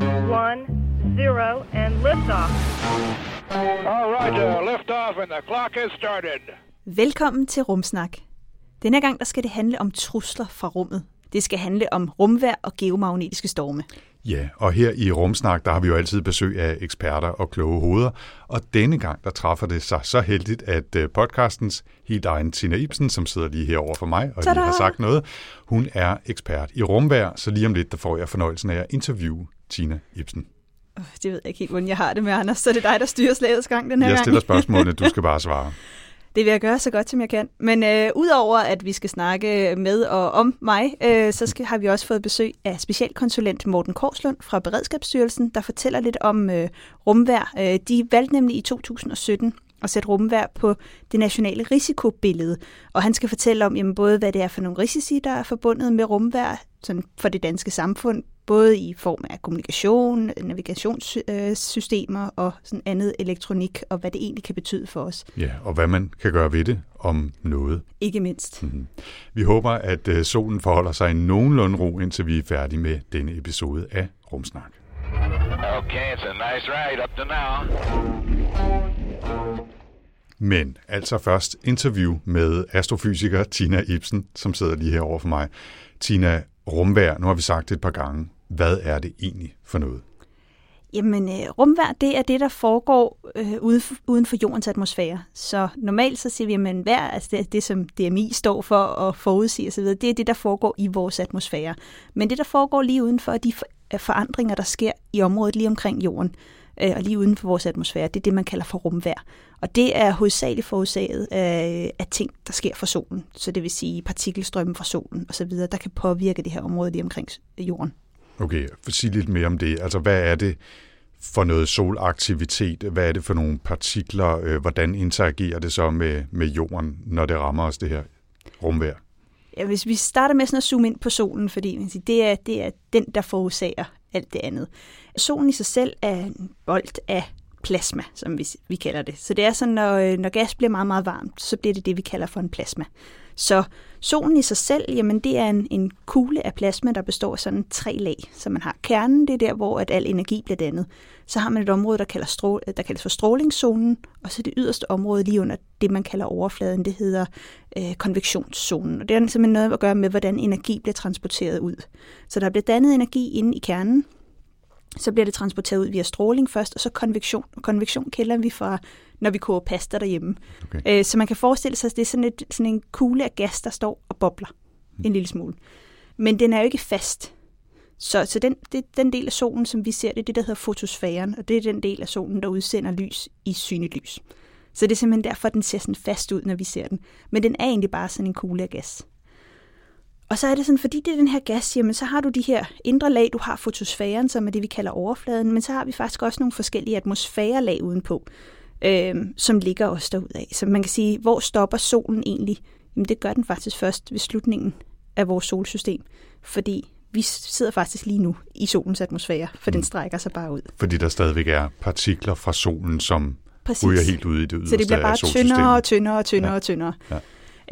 One, zero, and liftoff. All right, uh, lift off and the clock has started. Velkommen til Rumsnak. Denne gang der skal det handle om trusler fra rummet. Det skal handle om rumvær og geomagnetiske storme. Ja, og her i Rumsnak, der har vi jo altid besøg af eksperter og kloge hoveder, og denne gang, der træffer det sig så heldigt, at øh, podcastens helt egen Tina Ibsen, som sidder lige herovre for mig og lige Tada! har sagt noget, hun er ekspert i rumvær, så lige om lidt, der får jeg fornøjelsen af at interviewe Tina Ibsen. Det ved jeg ikke helt, hvordan jeg har det med, Anders. Så det er dig, der styrer slagets gang den her Jeg gang. stiller spørgsmålene, du skal bare svare. Det vil jeg gøre så godt, som jeg kan. Men øh, udover at vi skal snakke med og om mig, øh, så skal, har vi også fået besøg af specialkonsulent Morten Korslund fra Beredskabsstyrelsen, der fortæller lidt om øh, rumvær. Øh, de valgte nemlig i 2017 at sætte rumvær på det nationale risikobillede. Og han skal fortælle om jamen, både, hvad det er for nogle risici, der er forbundet med rumvær sådan for det danske samfund, både i form af kommunikation, navigationssystemer og sådan andet elektronik, og hvad det egentlig kan betyde for os. Ja, og hvad man kan gøre ved det om noget. Ikke mindst. Vi håber, at øh, solen forholder sig i nogenlunde ro, indtil vi er færdige med denne episode af Rumsnak. Okay, it's a nice ride up to now. Men altså først interview med astrofysiker Tina Ibsen, som sidder lige herovre for mig. Tina, rumvær, nu har vi sagt det et par gange. Hvad er det egentlig for noget? Jamen, øh, rumvær, det er det, der foregår øh, uden, for, uden for jordens atmosfære. Så normalt så siger vi, at vejr, altså det, det, som DMI står for at forudsige osv., det er det, der foregår i vores atmosfære. Men det, der foregår lige udenfor, er de øh, forandringer, der sker i området lige omkring jorden, øh, og lige uden for vores atmosfære, det er det, man kalder for rumvær. Og det er hovedsageligt forårsaget af, af ting, der sker fra solen. Så det vil sige partikelstrømme fra solen osv., der kan påvirke det her område lige omkring jorden. Okay, sig lidt mere om det. Altså, hvad er det for noget solaktivitet? Hvad er det for nogle partikler? Øh, hvordan interagerer det så med, med jorden, når det rammer os, det her rumvær? Ja, hvis vi starter med sådan at zoome ind på solen, fordi det, er, det er den, der forårsager alt det andet. Solen i sig selv er en bold af plasma, som vi, vi kalder det. Så det er sådan, når, øh, når gas bliver meget, meget varmt, så bliver det det, vi kalder for en plasma. Så solen i sig selv, jamen det er en, en kugle af plasma, der består af sådan tre lag. Så man har kernen, det er der, hvor at al energi bliver dannet. Så har man et område, der, kalder strål, der kaldes for strålingszonen, og så det yderste område lige under det, man kalder overfladen, det hedder øh, konvektionszonen. Og det har simpelthen noget at gøre med, hvordan energi bliver transporteret ud. Så der bliver dannet energi inde i kernen, så bliver det transporteret ud via stråling først, og så konvektion. Og konvektion kender vi fra, når vi koger pasta derhjemme. Okay. Øh, så man kan forestille sig, at det er sådan, et, sådan en kugle af gas, der står og bobler en lille smule. Men den er jo ikke fast. Så, så den, det, den del af solen, som vi ser, det er det, der hedder fotosfæren, og det er den del af solen, der udsender lys i synligt lys. Så det er simpelthen derfor, den ser sådan fast ud, når vi ser den. Men den er egentlig bare sådan en kugle af gas. Og så er det sådan, fordi det er den her gas, jamen så har du de her indre lag, du har fotosfæren, som er det, vi kalder overfladen, men så har vi faktisk også nogle forskellige atmosfærelag udenpå, øh, som ligger også derudad. Så man kan sige, hvor stopper solen egentlig? Jamen det gør den faktisk først ved slutningen af vores solsystem, fordi vi sidder faktisk lige nu i solens atmosfære, for den strækker sig bare ud. Fordi der stadigvæk er partikler fra solen, som Præcis. ryger helt ud i det yderste Så det bliver af bare tyndere og tyndere og tyndere Ja. og tyndere. Ja.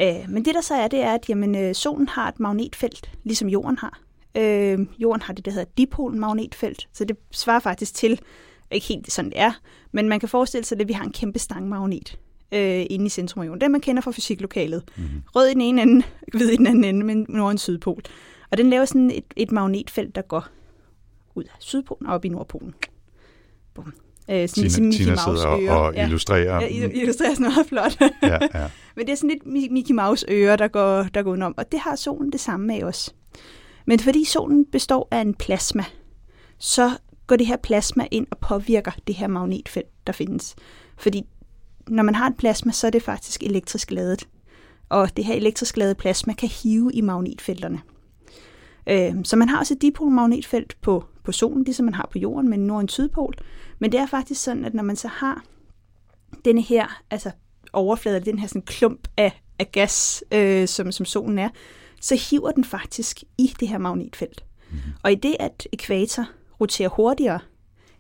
Øh, men det der så er, det er, at jamen, øh, solen har et magnetfelt, ligesom jorden har. Øh, jorden har det, der hedder dipolmagnetfelt, så det svarer faktisk til, ikke helt sådan det er, men man kan forestille sig, at vi har en kæmpe stangmagnet øh, inde i centrum af jorden. Den man kender fra fysiklokalet. Mm-hmm. Rød i den ene ende, hvid i den anden ende, men nord- og sydpol. Og den laver sådan et, et magnetfelt, der går ud af Sydpolen og op i Nordpolen. Bum. Øh, sådan Tina, ligesom Mickey Tina sidder ører. og illustrerer. Ja, il- illustrerer sådan meget flot. ja, ja. Men det er sådan lidt Mi- Mickey Mouse ører, der går, der går udenom. Og det har solen det samme af også. Men fordi solen består af en plasma, så går det her plasma ind og påvirker det her magnetfelt, der findes. Fordi når man har et plasma, så er det faktisk elektrisk ladet. Og det her elektrisk ladede plasma kan hive i magnetfelterne. Øh, så man har også et dipolmagnetfelt på, på solen, ligesom man har på jorden, men nord- og en sydpol. Men det er faktisk sådan, at når man så har denne her, altså overflade, den her sådan klump af, af gas, øh, som, som solen er, så hiver den faktisk i det her magnetfelt. Mm. Og i det, at ekvator roterer hurtigere,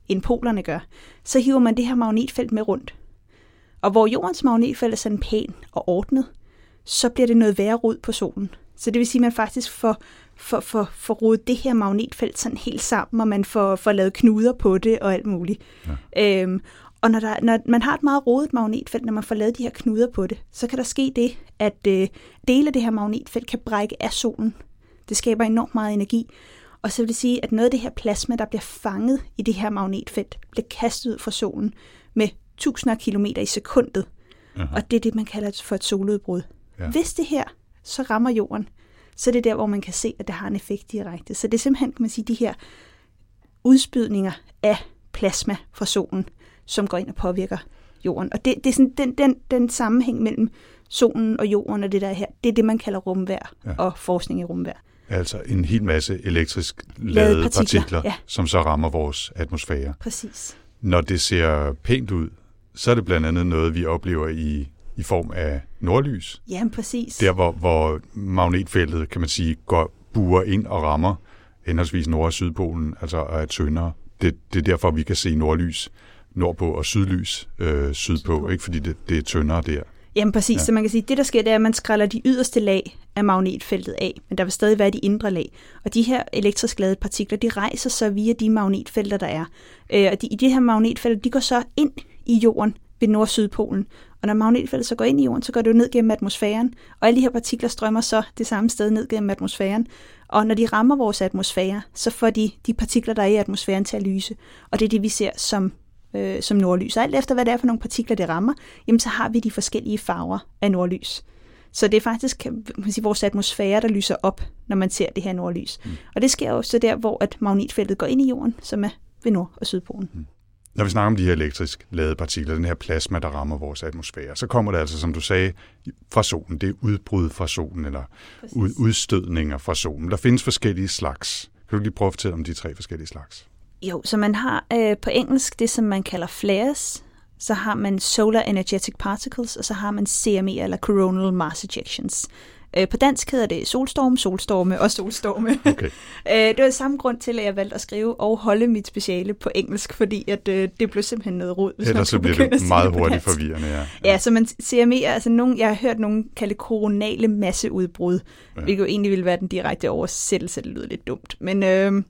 end polerne gør, så hiver man det her magnetfelt med rundt. Og hvor jordens magnetfelt er sådan pæn og ordnet, så bliver det noget værre rod på solen. Så det vil sige, at man faktisk får, får, får, får rodet det her magnetfelt sådan helt sammen, og man får, får lavet knuder på det og alt muligt. Ja. Øhm, og når, der, når man har et meget rodet magnetfelt, når man får lavet de her knuder på det, så kan der ske det, at øh, dele af det her magnetfelt kan brække af solen. Det skaber enormt meget energi. Og så vil det sige, at noget af det her plasma, der bliver fanget i det her magnetfelt, bliver kastet ud fra solen med tusinder af kilometer i sekundet. Aha. Og det er det, man kalder for et soludbrud. Ja. Hvis det her så rammer jorden, så er det der, hvor man kan se, at det har en effekt direkte. Så det er simpelthen, kan man sige, de her udspydninger af plasma fra solen, som går ind og påvirker jorden. Og det, det er sådan den, den, den sammenhæng mellem solen og jorden og det der her, det er det, man kalder rumvær ja. og forskning i rumvær. Altså en hel masse elektrisk ladede partikler, partikler ja. som så rammer vores atmosfære. Præcis. Når det ser pænt ud, så er det blandt andet noget, vi oplever i, i form af nordlys. Ja, præcis. Der, hvor, hvor magnetfeltet, kan man sige, går, buer ind og rammer henholdsvis Nord- og Sydpolen, altså er tyndere. Det, det er derfor, vi kan se nordlys nordpå og sydlys øh, sydpå, sydpå, ikke? fordi det, det er tyndere der. Jamen præcis, ja. så man kan sige, at det der sker, det er, at man skræller de yderste lag af magnetfeltet af, men der vil stadig være de indre lag. Og de her elektrisk ladede partikler, de rejser så via de magnetfelter, der er. Øh, og de, i de her magnetfelter, de går så ind i jorden ved nord-sydpolen. Og når magnetfeltet så går ind i jorden, så går det jo ned gennem atmosfæren, og alle de her partikler strømmer så det samme sted ned gennem atmosfæren. Og når de rammer vores atmosfære, så får de de partikler, der er i atmosfæren, til at lyse. Og det er det, vi ser som øh, som nordlys. Og alt efter, hvad det er for nogle partikler, det rammer, jamen så har vi de forskellige farver af nordlys. Så det er faktisk man sige, vores atmosfære, der lyser op, når man ser det her nordlys. Mm. Og det sker jo så der, hvor at magnetfeltet går ind i jorden, som er ved Nord- og Sydpolen. Mm. Når vi snakker om de her elektrisk ladede partikler, den her plasma, der rammer vores atmosfære, så kommer det altså, som du sagde, fra solen. Det er udbrud fra solen, eller ud, udstødninger fra solen. Der findes forskellige slags. Kan du lige prøve at fortælle om de tre forskellige slags? Jo, så man har øh, på engelsk det, som man kalder flares, så har man solar energetic particles, og så har man CME, eller coronal mass ejections. Øh, på dansk hedder det solstorm, solstorme og solstorme. Okay. øh, det var samme grund til, at jeg valgte at skrive og holde mit speciale på engelsk, fordi at, øh, det blev simpelthen noget rod. Hvis Ellers så bliver det meget hurtigt forvirrende, ja. ja. Ja, så man CME, altså nogen, jeg har hørt nogen kalde koronale masseudbrud, ja. hvilket jo egentlig ville være den direkte oversættelse, det lyder lidt dumt. Men... Øh,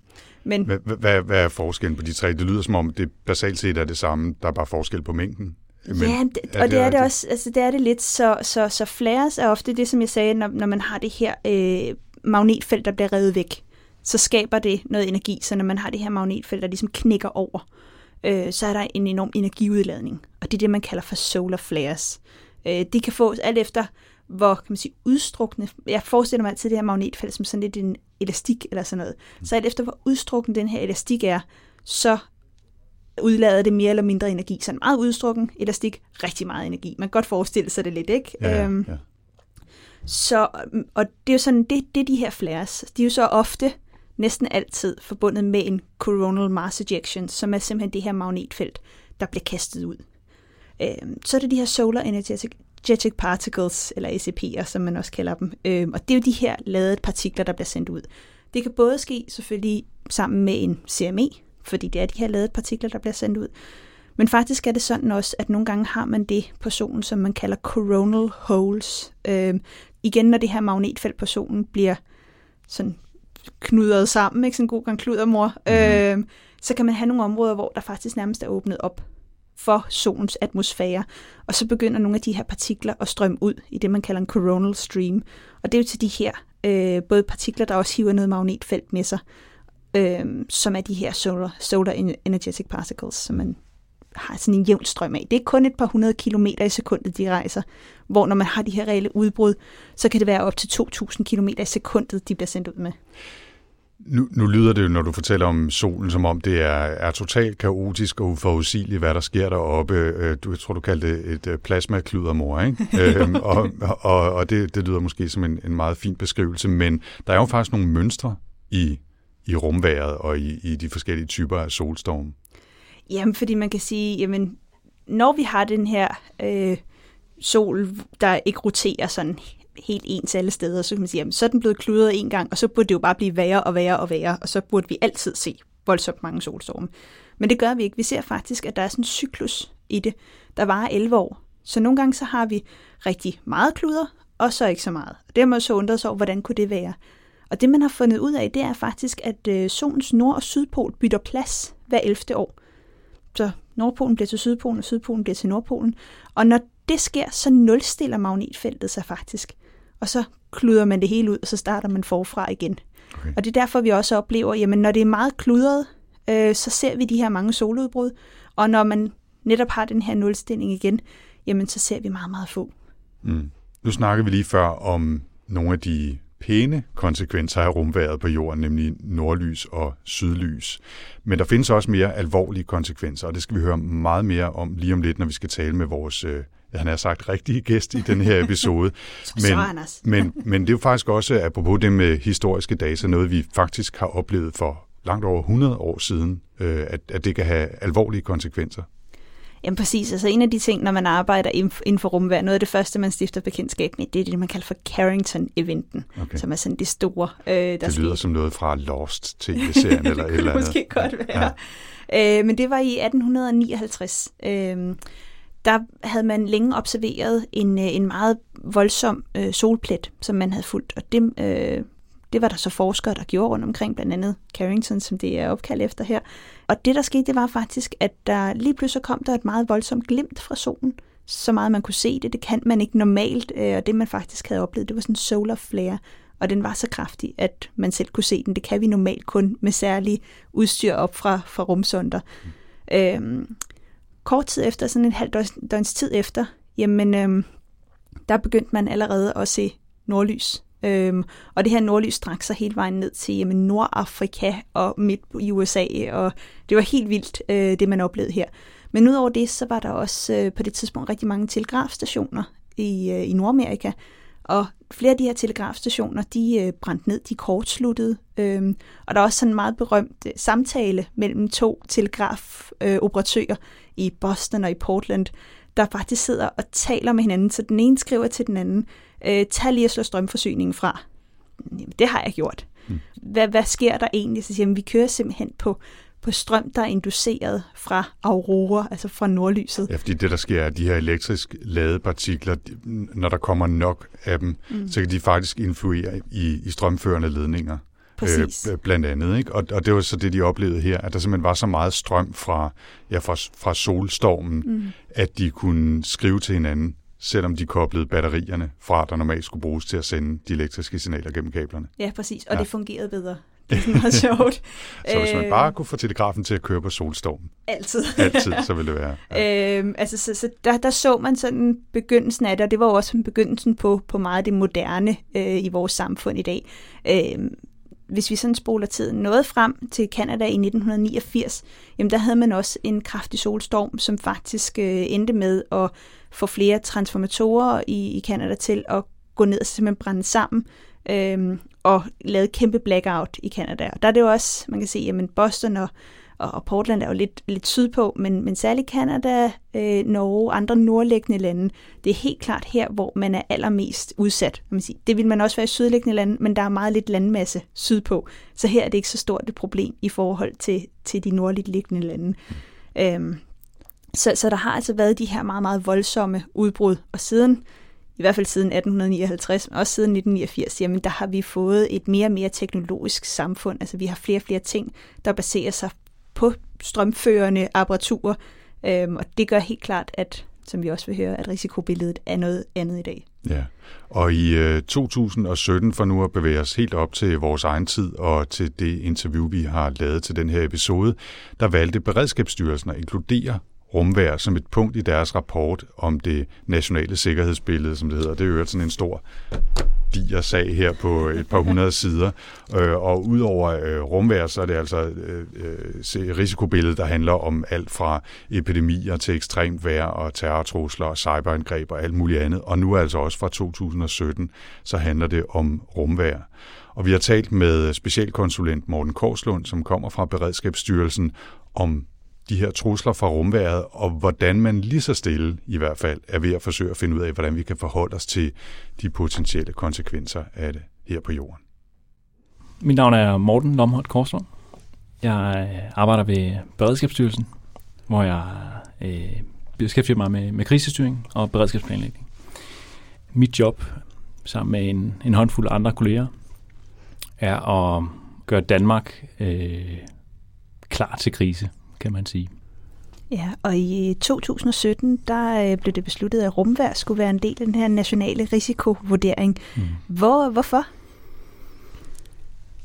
men, hvad, hvad, hvad er forskellen på de tre? Det lyder som om, det basalt set er det samme, der er bare forskel på mængden. Men ja, det, og det, det er det også, altså det er det lidt, så, så, så flares er ofte det, som jeg sagde, når, når man har det her øh, magnetfelt, der bliver revet væk, så skaber det noget energi, så når man har det her magnetfelt, der ligesom knækker over, øh, så er der en enorm energiudladning, og det er det, man kalder for solar flares. Øh, de kan fås alt efter, hvor kan man sige, udstrukne, jeg forestiller mig altid det her magnetfelt som sådan lidt en elastik eller sådan noget. Så alt efter hvor udstrukken den her elastik er, så udlader det mere eller mindre energi. Så en meget udstrukken elastik, rigtig meget energi. Man kan godt forestille sig det lidt, ikke? Ja, øhm, ja. Så, og det er jo sådan, det, det de her flares. De er jo så ofte, næsten altid, forbundet med en coronal mass ejection, som er simpelthen det her magnetfelt, der bliver kastet ud. Øhm, så er det de her solar energetic energetic particles, eller ECP'er, som man også kalder dem. Øhm, og det er jo de her ladede partikler, der bliver sendt ud. Det kan både ske selvfølgelig sammen med en CME, fordi det er de her ladede partikler, der bliver sendt ud. Men faktisk er det sådan også, at nogle gange har man det på solen, som man kalder coronal holes. Øhm, igen, når det her magnetfelt på solen bliver sådan knudret sammen, ikke sådan en god gang kludermor, mm-hmm. øhm, så kan man have nogle områder, hvor der faktisk nærmest er åbnet op for solens atmosfære, og så begynder nogle af de her partikler at strømme ud i det, man kalder en coronal stream. Og det er jo til de her øh, både partikler, der også hiver noget magnetfelt med sig, øh, som er de her solar, solar energetic particles, som man har sådan en jævn strøm af. Det er kun et par hundrede kilometer i sekundet, de rejser, hvor når man har de her reelle udbrud, så kan det være op til 2.000 kilometer i sekundet, de bliver sendt ud med. Nu, nu lyder det jo, når du fortæller om solen, som om det er, er totalt kaotisk og uforudsigeligt, hvad der sker deroppe. Øh, du, jeg tror, du kaldte det et øh, plasmakludermor, ikke? øhm, og og, og det, det lyder måske som en, en meget fin beskrivelse, men der er jo faktisk nogle mønstre i, i rumværet og i, i de forskellige typer af solstorm. Jamen, fordi man kan sige, jamen, når vi har den her øh, sol, der ikke roterer sådan helt ens alle steder, så kan man sige, jamen, så er den blevet kludret en gang, og så burde det jo bare blive værre og værre og værre, og så burde vi altid se voldsomt mange solstorme. Men det gør vi ikke. Vi ser faktisk, at der er sådan en cyklus i det, der varer 11 år. Så nogle gange så har vi rigtig meget kluder, og så ikke så meget. Og det har man så undret sig over, hvordan kunne det være. Og det, man har fundet ud af, det er faktisk, at øh, solens nord- og sydpol bytter plads hver 11. år. Så Nordpolen bliver til Sydpolen, og Sydpolen bliver til Nordpolen. Og når det sker, så nulstiller magnetfeltet sig faktisk. Og så kluder man det hele ud, og så starter man forfra igen. Okay. Og det er derfor, vi også oplever, jamen når det er meget kludret, øh, så ser vi de her mange soludbrud. Og når man netop har den her nulstilling igen, jamen så ser vi meget, meget få. Mm. Nu snakker vi lige før om nogle af de pæne konsekvenser af rumværet på jorden, nemlig nordlys og sydlys. Men der findes også mere alvorlige konsekvenser, og det skal vi høre meget mere om lige om lidt, når vi skal tale med vores, øh, han har sagt, rigtige gæst i den her episode. så, Anders. men, men det er jo faktisk også, apropos det med historiske data, noget vi faktisk har oplevet for langt over 100 år siden, øh, at, at det kan have alvorlige konsekvenser. Jamen præcis, altså en af de ting, når man arbejder inden for rumvær, noget af det første, man stifter bekendtskab med, det er det, man kalder for Carrington-eventen, okay. som er sådan det store, øh, der Det lyder som noget fra Lost tv-serien eller et eller andet. måske godt være. Ja. Øh, men det var i 1859. Øh, der havde man længe observeret en, øh, en meget voldsom øh, solplet, som man havde fulgt, og det, øh, det var der så forskere, der gjorde rundt omkring, blandt andet Carrington, som det er opkaldt efter her. Og det, der skete, det var faktisk, at der lige pludselig kom der et meget voldsomt glimt fra solen, så meget man kunne se det. Det kan man ikke normalt, øh, og det man faktisk havde oplevet, det var sådan en solar flare, og den var så kraftig, at man selv kunne se den. Det kan vi normalt kun med særlig udstyr op fra, fra rumsonder. Mm. Øhm, kort tid efter, sådan en halv døgns, døgns tid efter, jamen, øhm, der begyndte man allerede at se nordlys. Øhm, og det her nordlys strak sig hele vejen ned til jamen, Nordafrika og midt i USA, og det var helt vildt, øh, det man oplevede her. Men udover det, så var der også øh, på det tidspunkt rigtig mange telegrafstationer i, øh, i Nordamerika, og flere af de her telegrafstationer, de øh, brændte ned, de kortsluttede, øhm, og der er også sådan en meget berømt øh, samtale mellem to telegrafoperatører øh, i Boston og i Portland, der faktisk sidder og taler med hinanden, så den ene skriver til den anden, øh, tag lige at slå strømforsyningen fra. Jamen, det har jeg gjort. Mm. Hvad, hvad sker der egentlig? Så siger jeg, vi kører simpelthen på, på strøm, der er induceret fra aurora, altså fra nordlyset. Ja, fordi det, der sker, er, at de her elektrisk ladede partikler, når der kommer nok af dem, mm. så kan de faktisk influere i, i strømførende ledninger. Præcis. Øh, blandt andet. Ikke? Og, og det var så det, de oplevede her, at der simpelthen var så meget strøm fra, ja, fra, fra solstormen, mm. at de kunne skrive til hinanden, selvom de koblede batterierne fra, der normalt skulle bruges til at sende de elektriske signaler gennem kablerne. Ja, præcis. Og ja. det fungerede bedre. Det er meget sjovt. så hvis man bare kunne få telegrafen til at køre på solstormen. Altid. Altid, så ville det være. Ja. Øhm, altså, så, så der, der så man sådan begyndelsen af det, og det var også begyndelsen på, på meget af det moderne øh, i vores samfund i dag. Øhm, hvis vi sådan spoler tiden noget frem til Kanada i 1989, jamen der havde man også en kraftig solstorm, som faktisk øh, endte med at få flere transformatorer i, i Kanada til at gå ned og simpelthen brænde sammen, øh, og lave kæmpe blackout i Kanada. Og der er det jo også, man kan se, at Boston og og Portland er jo lidt, lidt sydpå, men, men særligt Canada, øh, Norge og andre nordliggende lande, det er helt klart her, hvor man er allermest udsat. Kan man sige. Det vil man også være i sydliggende lande, men der er meget lidt landmasse sydpå, så her er det ikke så stort et problem i forhold til, til de nordligt liggende lande. Øhm, så, så der har altså været de her meget, meget voldsomme udbrud, og siden i hvert fald siden 1859, men også siden 1989, jamen der har vi fået et mere og mere teknologisk samfund. Altså vi har flere og flere ting, der baserer sig på strømførende apparaturer, øhm, og det gør helt klart, at som vi også vil høre, at risikobilledet er noget andet i dag. Ja, og i øh, 2017, for nu at bevæge os helt op til vores egen tid og til det interview, vi har lavet til den her episode, der valgte Beredskabsstyrelsen at inkludere rumvær som et punkt i deres rapport om det nationale sikkerhedsbillede, som det hedder. Det er jo sådan en stor diger sag her på et par hundrede sider. Øh, og udover øh, rumvær, så er det altså øh, øh risikobilledet, der handler om alt fra epidemier til ekstremt vejr og terrortrusler og cyberangreb og alt muligt andet. Og nu altså også fra 2017, så handler det om rumvær. Og vi har talt med specialkonsulent Morten Korslund, som kommer fra Beredskabsstyrelsen, om de her trusler fra rumværet, og hvordan man lige så stille i hvert fald er ved at forsøge at finde ud af, hvordan vi kan forholde os til de potentielle konsekvenser af det her på jorden. Mit navn er Morten Lomholt Korslund. Jeg øh, arbejder ved Beredskabsstyrelsen, hvor jeg øh, beskæftiger mig med, med krisestyring og beredskabsplanlægning. Mit job, sammen med en, en håndfuld andre kolleger, er at gøre Danmark øh, klar til krise, kan man sige. Ja, og i 2017, der øh, blev det besluttet, at rumvær skulle være en del af den her nationale risikovurdering. Mm. Hvor, hvorfor?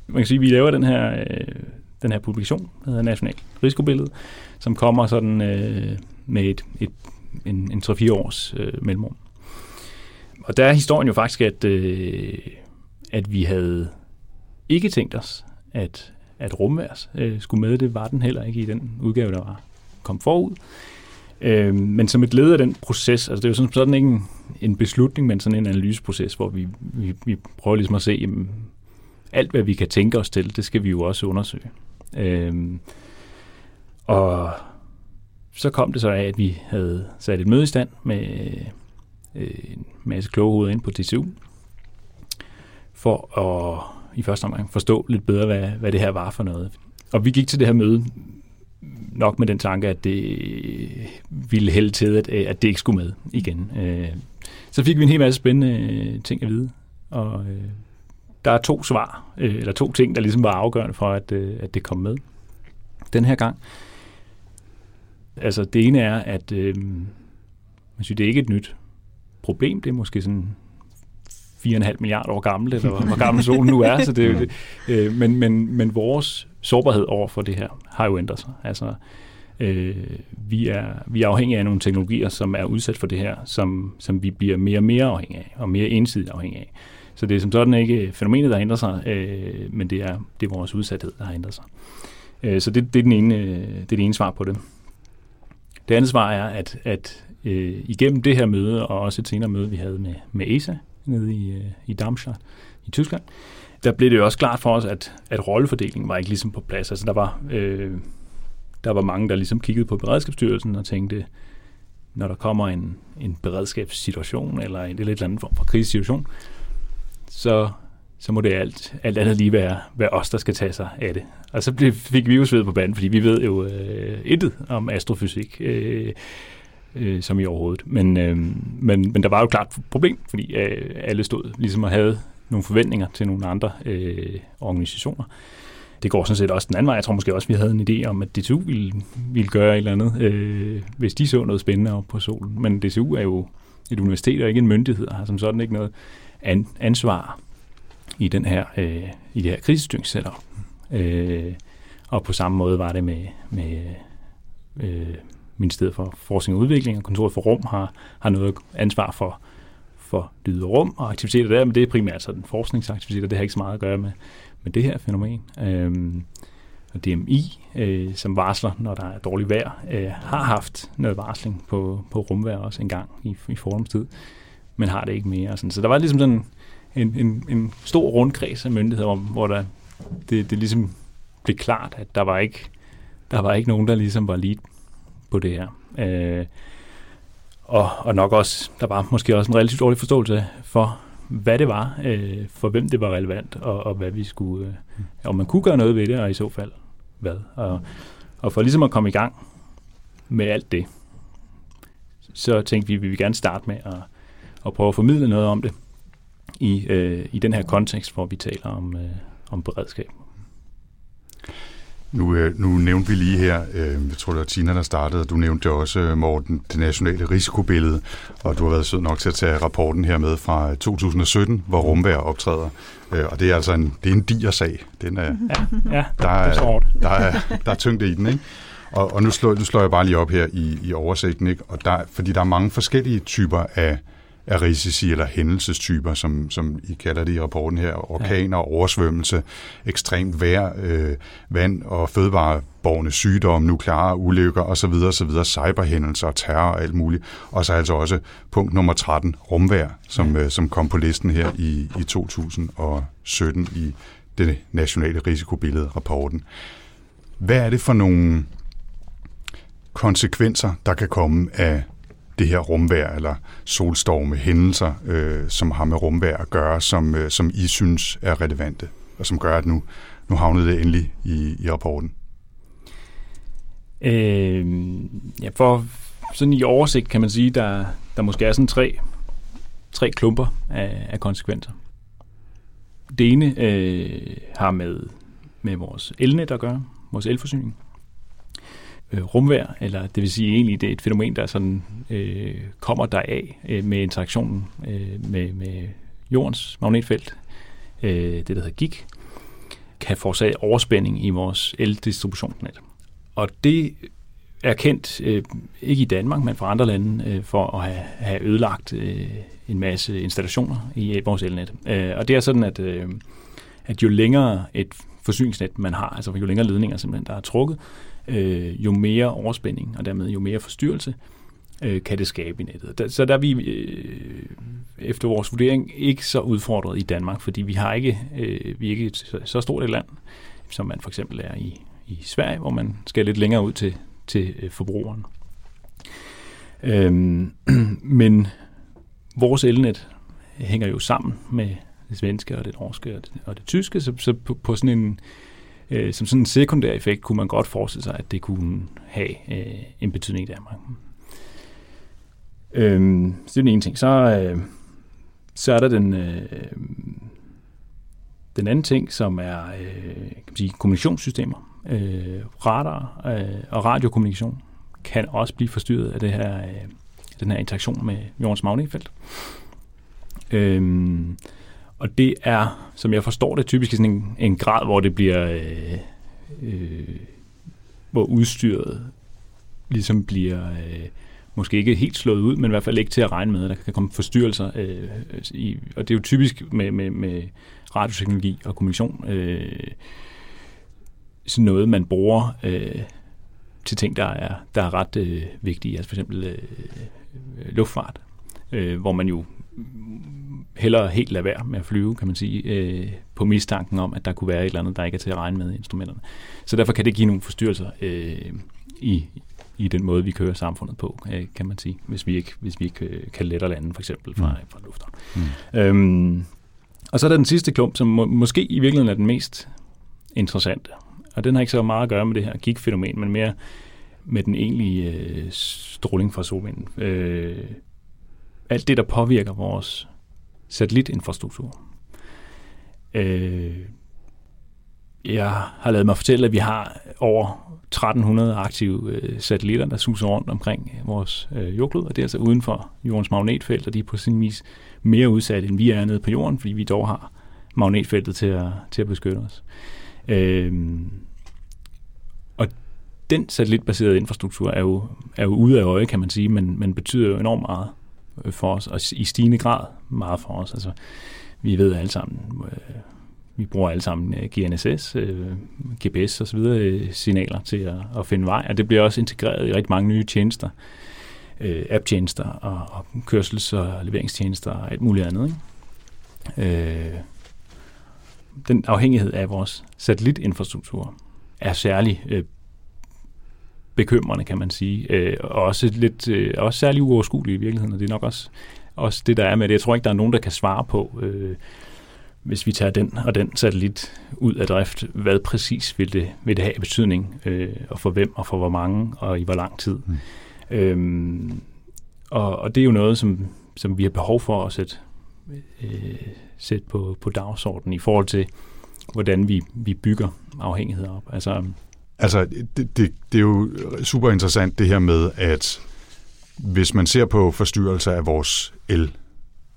Man kan sige, at vi laver den her, øh, den her publikation, der hedder National Risikobillede, som kommer sådan øh, med et, et, en, en 3-4 års øh, mellemrum. Og der er historien jo faktisk, at, øh, at vi havde ikke tænkt os, at, at rumværs øh, skulle med. Det var den heller ikke i den udgave, der var kom forud. Øh, men som et led af den proces, altså det er jo sådan, sådan ikke en, en beslutning, men sådan en analyseproces, hvor vi, vi, vi prøver ligesom at se, jamen, alt hvad vi kan tænke os til, det skal vi jo også undersøge. Øh, og så kom det så af, at vi havde sat et møde i stand med øh, en masse kloge hoveder ind på DCU, for at i første omgang forstå lidt bedre, hvad, hvad det her var for noget. Og vi gik til det her møde nok med den tanke, at det ville hælde til, at, at det ikke skulle med igen. Øh, så fik vi en hel masse spændende øh, ting at vide, og øh, der er to svar, eller to ting, der ligesom var afgørende for, at, at det kom med den her gang. Altså det ene er, at øh, man synes, det er ikke et nyt problem, det er måske sådan 4,5 milliarder år gammel, eller hvor gammel solen nu er. Så det, det, øh, men, men, men vores sårbarhed over for det her har jo ændret sig. Altså, øh, vi, er, vi er afhængige af nogle teknologier, som er udsat for det her, som, som vi bliver mere og mere afhængige af, og mere ensidigt afhængige af. Så det er som sådan ikke fænomenet, der ændrer sig, øh, men det er, det er vores udsathed, der har ændret sig. Øh, så det, det, er den ene, øh, det er det ene svar på det. Det andet svar er, at, at øh, igennem det her møde, og også et senere møde, vi havde med, med ESA, nede i, øh, i Darmstadt i Tyskland, der blev det jo også klart for os, at, at rollefordelingen var ikke ligesom på plads. Altså der var, øh, der var mange, der ligesom kiggede på Beredskabsstyrelsen og tænkte, når der kommer en, en beredskabssituation eller en eller anden form for krisesituation, så, så må det alt, alt andet lige være, være os, der skal tage sig af det. Og så blev, fik vi jo sved på banen, fordi vi ved jo øh, intet om astrofysik. Øh, øh, som i overhovedet. Men, øh, men, men der var jo klart et problem, fordi øh, alle stod ligesom og havde nogle forventninger til nogle andre øh, organisationer. Det går sådan set også den anden vej. Jeg tror måske også, vi havde en idé om, at DTU ville, ville gøre et eller andet, øh, hvis de så noget spændende op på solen. Men DTU er jo et universitet og ikke en myndighed, og har som sådan ikke noget an, ansvar i den her øh, i det her krisestyringssetup. Øh, og på samme måde var det med, med øh, Ministeriet for Forskning og Udvikling og Kontoret for Rum har, har noget ansvar for, for lyd og rum og aktiviteter der, men det er primært sådan forskningsaktiviteter, det har ikke så meget at gøre med, med det her fænomen. Øhm, og DMI, øh, som varsler, når der er dårligt vejr, øh, har haft noget varsling på, på rumvejr også engang i, i forumstid, men har det ikke mere. Sådan. Så der var ligesom sådan en, en, en stor rundkreds af myndigheder, hvor der, det, det ligesom blev klart, at der var ikke der var ikke nogen, der ligesom var lige på det her. Øh, og, og nok også, der var måske også en relativt dårlig forståelse for, hvad det var, øh, for hvem det var relevant, og, og hvad vi skulle, øh, om man kunne gøre noget ved det, og i så fald hvad. Og, og for ligesom at komme i gang med alt det, så tænkte vi, at vi vil gerne starte med at, at prøve at formidle noget om det i, øh, i den her kontekst, hvor vi taler om, øh, om beredskab. Nu, øh, nu nævnte vi lige her, øh, jeg tror det var Tina, der startede, du nævnte også, øh, Morten, det nationale risikobillede, og du har været sød nok til at tage rapporten her med fra 2017, hvor rumvær optræder. Og det er altså en, det er en diger sag. Den er, ja, ja, der, er, det er der, er, der er tyngde i den, ikke? Og, og nu, slår, nu slår jeg bare lige op her i, i oversigten, ikke? Og der, fordi der er mange forskellige typer af af risici eller hændelsestyper, som, som I kalder det i rapporten her. Orkaner, ja. oversvømmelse, ekstremt vejr, øh, vand og fødevareborne sygdomme, nukleare ulykker osv. osv. Cyberhændelser, terror og alt muligt. Og så altså også punkt nummer 13, rumvær, som, ja. øh, som kom på listen her i, i 2017 i det nationale risikobillede rapporten. Hvad er det for nogle konsekvenser, der kan komme af det her rumvær eller solstorme, hændelser, øh, som har med rumvær at gøre, som, øh, som I synes er relevante, og som gør, at nu, nu havnede det endelig i, i rapporten? Øh, ja, for sådan i oversigt kan man sige, der, der måske er sådan tre, tre klumper af, af konsekvenser. Det ene øh, har med, med vores elnet at gøre, vores elforsyning. Øh, rumvær, eller det vil sige egentlig, det er et fænomen, der sådan, øh, kommer deraf øh, med interaktionen øh, med, med jordens magnetfelt, øh, det der hedder GIG, kan forårsage overspænding i vores eldistributionsnet. Og det er kendt, øh, ikke i Danmark, men fra andre lande, øh, for at have, have ødelagt øh, en masse installationer i vores elnet. Øh, og det er sådan, at, øh, at jo længere et forsyningsnet man har, altså jo længere ledninger simpelthen, der er trukket, øh, øh, jo mere overspænding, og dermed jo mere forstyrrelse, øh, kan det skabe i nettet. Så der er vi øh, efter vores vurdering ikke så udfordret i Danmark, fordi vi har ikke, øh, vi er ikke et så stort et land, som man for eksempel er i, i Sverige, hvor man skal lidt længere ud til, til øh, forbrugeren. Øhm, men vores elnet hænger jo sammen med det svenske og det norske og det, og det tyske, så, så på, på sådan en øh, som sådan en sekundær effekt kunne man godt forestille sig, at det kunne have øh, en betydning i Danmark. Øh, så det er den ene ting. Så, øh, så er der den, øh, den anden ting, som er øh, kan man sige, kommunikationssystemer. Øh, radar øh, og radiokommunikation kan også blive forstyrret af det her, øh, den her interaktion med jordens magnetfelt. Øh, og det er, som jeg forstår det, typisk sådan en, en grad, hvor det bliver, øh, øh, hvor udstyret ligesom bliver øh, måske ikke helt slået ud, men i hvert fald ikke til at regne med, der kan komme forstyrrelser. Øh, i, og det er jo typisk med, med, med radioteknologi og kommunikation øh, sådan noget, man bruger øh, til ting, der er, der er ret øh, vigtige, altså for eksempel øh, luftfart, øh, hvor man jo hellere helt lade være med at flyve, kan man sige, øh, på mistanken om, at der kunne være et eller andet, der ikke er til at regne med i instrumenterne. Så derfor kan det give nogle forstyrrelser øh, i, i den måde, vi kører samfundet på, øh, kan man sige, hvis vi ikke, hvis vi ikke øh, kan lette lande, for eksempel fra, mm. fra luften. Mm. Øhm, og så er der den sidste klump, som må, måske i virkeligheden er den mest interessante. Og den har ikke så meget at gøre med det her gigfænomen, men mere med den egentlige øh, stråling fra solvinden. Øh, alt det, der påvirker vores satellitinfrastruktur. Øh, jeg har lavet mig fortælle, at vi har over 1300 aktive øh, satellitter, der suser rundt omkring øh, vores øh, jordklod, og det er altså uden for jordens magnetfelt, og de er på sin vis mere udsatte, end vi er nede på jorden, fordi vi dog har magnetfeltet til at, til at beskytte os. Øh, og den satellitbaserede infrastruktur er jo, er jo ude af øje, kan man sige, men, men betyder jo enormt meget for os, og i stigende grad meget for os. Altså, vi ved alle sammen, øh, vi bruger alle sammen GNSS, øh, GPS øh, og så videre øh, signaler til at, at finde vej, og det bliver også integreret i rigtig mange nye tjenester, øh, app-tjenester og, og kørsels- og leveringstjenester og alt muligt andet. Ikke? Øh, den afhængighed af vores satellitinfrastruktur er særlig øh, bekymrende, kan man sige. Øh, og også lidt, øh, også særlig uoverskuelige i virkeligheden, og det er nok også, også det, der er med det. Jeg tror ikke, der er nogen, der kan svare på, øh, hvis vi tager den og den satellit ud af drift, hvad præcis vil det, vil det have betydning, øh, og for hvem, og for hvor mange, og i hvor lang tid. Mm. Øhm, og, og det er jo noget, som, som vi har behov for at sætte, øh, sætte på, på dagsordenen i forhold til, hvordan vi, vi bygger afhængighed op. Altså, Altså, det, det, det er jo super interessant det her med, at hvis man ser på forstyrrelser af vores el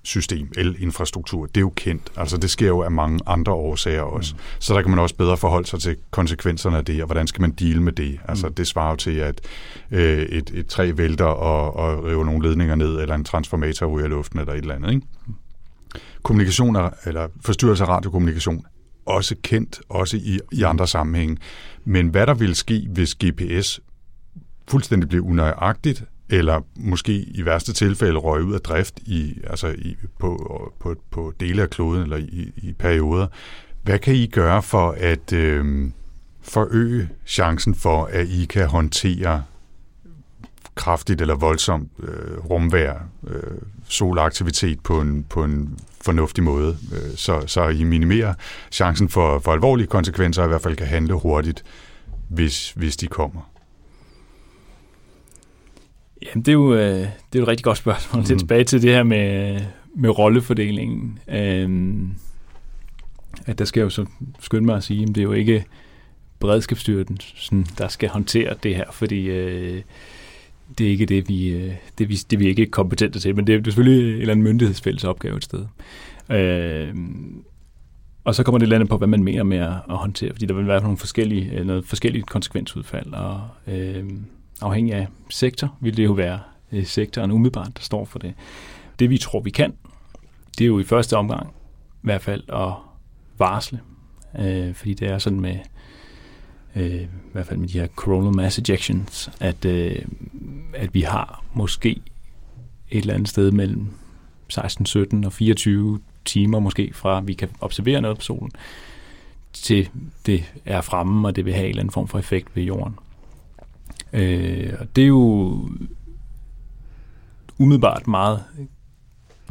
system, elinfrastruktur, det er jo kendt. Altså det sker jo af mange andre årsager også. Mm. Så der kan man også bedre forholde sig til konsekvenserne af det, og hvordan skal man deal med det. Altså mm. det svarer jo til, at øh, et, et træ vælter og, og river nogle ledninger ned, eller en transformator ryger i luften, eller et eller andet. Ikke? Kommunikation, eller forstyrrelse af radiokommunikation, også kendt, også i, i andre sammenhænge. Men hvad der vil ske, hvis GPS fuldstændig bliver unøjagtigt, eller måske i værste tilfælde røg ud af drift i, altså i, på, på, på dele af kloden eller i, i perioder. Hvad kan I gøre for at øh, forøge chancen for, at I kan håndtere kraftigt eller voldsomt øh, rumvær, øh, solaktivitet på en, på en fornuftig måde, øh, så, så I minimerer chancen for, for alvorlige konsekvenser, og i hvert fald kan handle hurtigt, hvis, hvis de kommer. Jamen, det er jo, øh, det er jo et rigtig godt spørgsmål. Mm. Tilbage til det her med, med rollefordelingen. Øhm, at der skal jo så skynde mig at sige, at det er jo ikke beredskabsstyrelsen, der skal håndtere det her, fordi øh, det er ikke det, vi, øh, det, vi, det vi ikke er kompetente til, men det er selvfølgelig en eller anden myndighedsfælles opgave et sted. Øh, og så kommer det landet på, hvad man mener med at, at håndtere, fordi der vil være nogle forskellige, øh, noget forskellige konsekvensudfald, og øh, afhængig af sektor vil det jo være øh, sektoren umiddelbart, der står for det. Det vi tror, vi kan, det er jo i første omgang i hvert fald at varsle, øh, fordi det er sådan med, øh, i hvert fald med de her coronal mass ejections, at, øh, at vi har måske et eller andet sted mellem 16, 17 og 24 timer måske fra, at vi kan observere noget på solen, til det er fremme, og det vil have en eller anden form for effekt ved jorden. Øh, og det er jo umiddelbart meget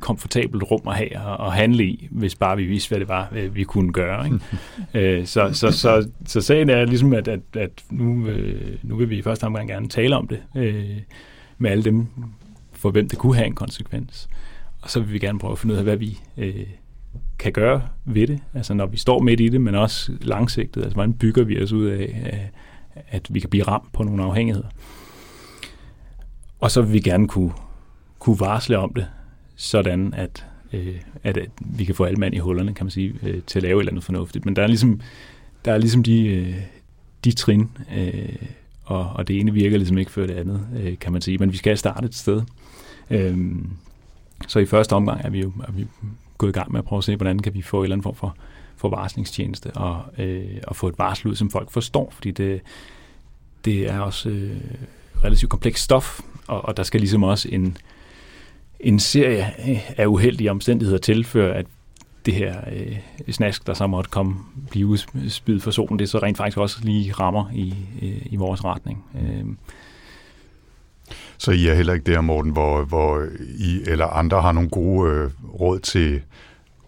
komfortabelt rum at have og handle i, hvis bare vi vidste, hvad det var, øh, vi kunne gøre. Ikke? øh, så, så, så, så sagen er ligesom, at, at, at nu, øh, nu vil vi i første omgang gerne tale om det øh, med alle dem, for hvem det kunne have en konsekvens. Og så vil vi gerne prøve at finde ud af, hvad vi øh, kan gøre ved det, altså når vi står midt i det, men også langsigtet. Altså hvordan bygger vi os ud af, at vi kan blive ramt på nogle afhængigheder. Og så vil vi gerne kunne, kunne varsle om det, sådan at, øh, at, at vi kan få alle mand i hullerne, kan man sige, øh, til at lave et eller andet fornuftigt. Men der er ligesom, der er ligesom de, øh, de trin, øh, og, og det ene virker ligesom ikke før det andet, øh, kan man sige. Men vi skal starte et sted. Øh, så i første omgang er vi jo er vi gået i gang med at prøve at se, hvordan kan vi få en eller anden form for, for varslingstjeneste og, øh, og få et varsel ud, som folk forstår, fordi det, det er også øh, relativt komplekst stof, og, og der skal ligesom også en, en serie af uheldige omstændigheder tilfører, at det her øh, snask, der så måtte komme, blive spydet for solen, det så rent faktisk også lige rammer i, øh, i vores retning. Øh, så I er heller ikke der, Morten, hvor, hvor I eller andre har nogle gode øh, råd til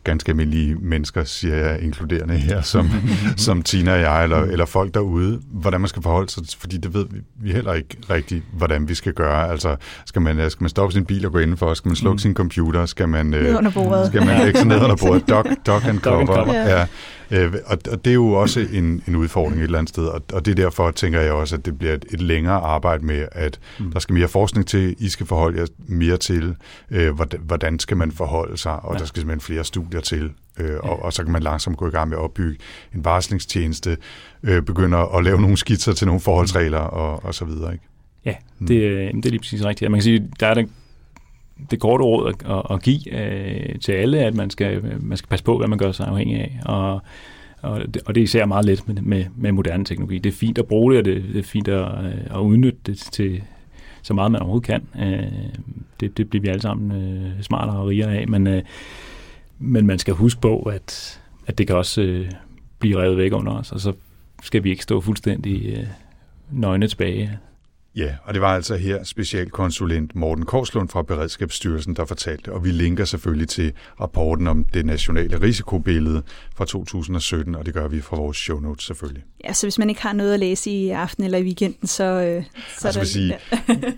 ganske almindelige mennesker, siger jeg inkluderende her, som, som Tina og jeg, eller, eller folk derude, hvordan man skal forholde sig, fordi det ved vi, vi heller ikke rigtigt, hvordan vi skal gøre. Altså, skal man, skal man stoppe sin bil og gå indenfor? Skal man slukke mm. sin computer? Skal man, ned under bordet. Skal man ikke ned under bordet? Cover. Duck and cover. Ja. Øh, og, og det er jo også en, en udfordring et eller andet sted, og, og det er derfor, tænker jeg også, at det bliver et, et længere arbejde med, at mm. der skal mere forskning til, I skal forholde jer mere til, øh, hvordan, hvordan skal man forholde sig, og ja. der skal simpelthen flere studier til, øh, ja. og, og så kan man langsomt gå i gang med at opbygge en varslingstjeneste, øh, begynder at lave nogle skitser til nogle forholdsregler, og, og så videre, ikke? Ja, mm. det, øh, det er lige præcis rigtigt. Man kan sige, der er den det korte råd at, at, at give øh, til alle, at man skal, man skal passe på, hvad man gør sig afhængig af. Og, og, det, og det er især meget let med, med, med moderne teknologi. Det er fint at bruge det, og det, det er fint at, øh, at udnytte det til så meget, man overhovedet kan. Øh, det, det bliver vi alle sammen øh, smartere og rigere af, men, øh, men man skal huske på, at, at det kan også øh, blive revet væk under os, og så skal vi ikke stå fuldstændig øh, nøgne tilbage. Ja, og det var altså her specialkonsulent Morten Korslund fra Beredskabsstyrelsen, der fortalte, og vi linker selvfølgelig til rapporten om det nationale risikobillede fra 2017, og det gør vi fra vores show notes selvfølgelig. Ja, så hvis man ikke har noget at læse i aften eller i weekenden, så, øh, så altså, er der... Sige,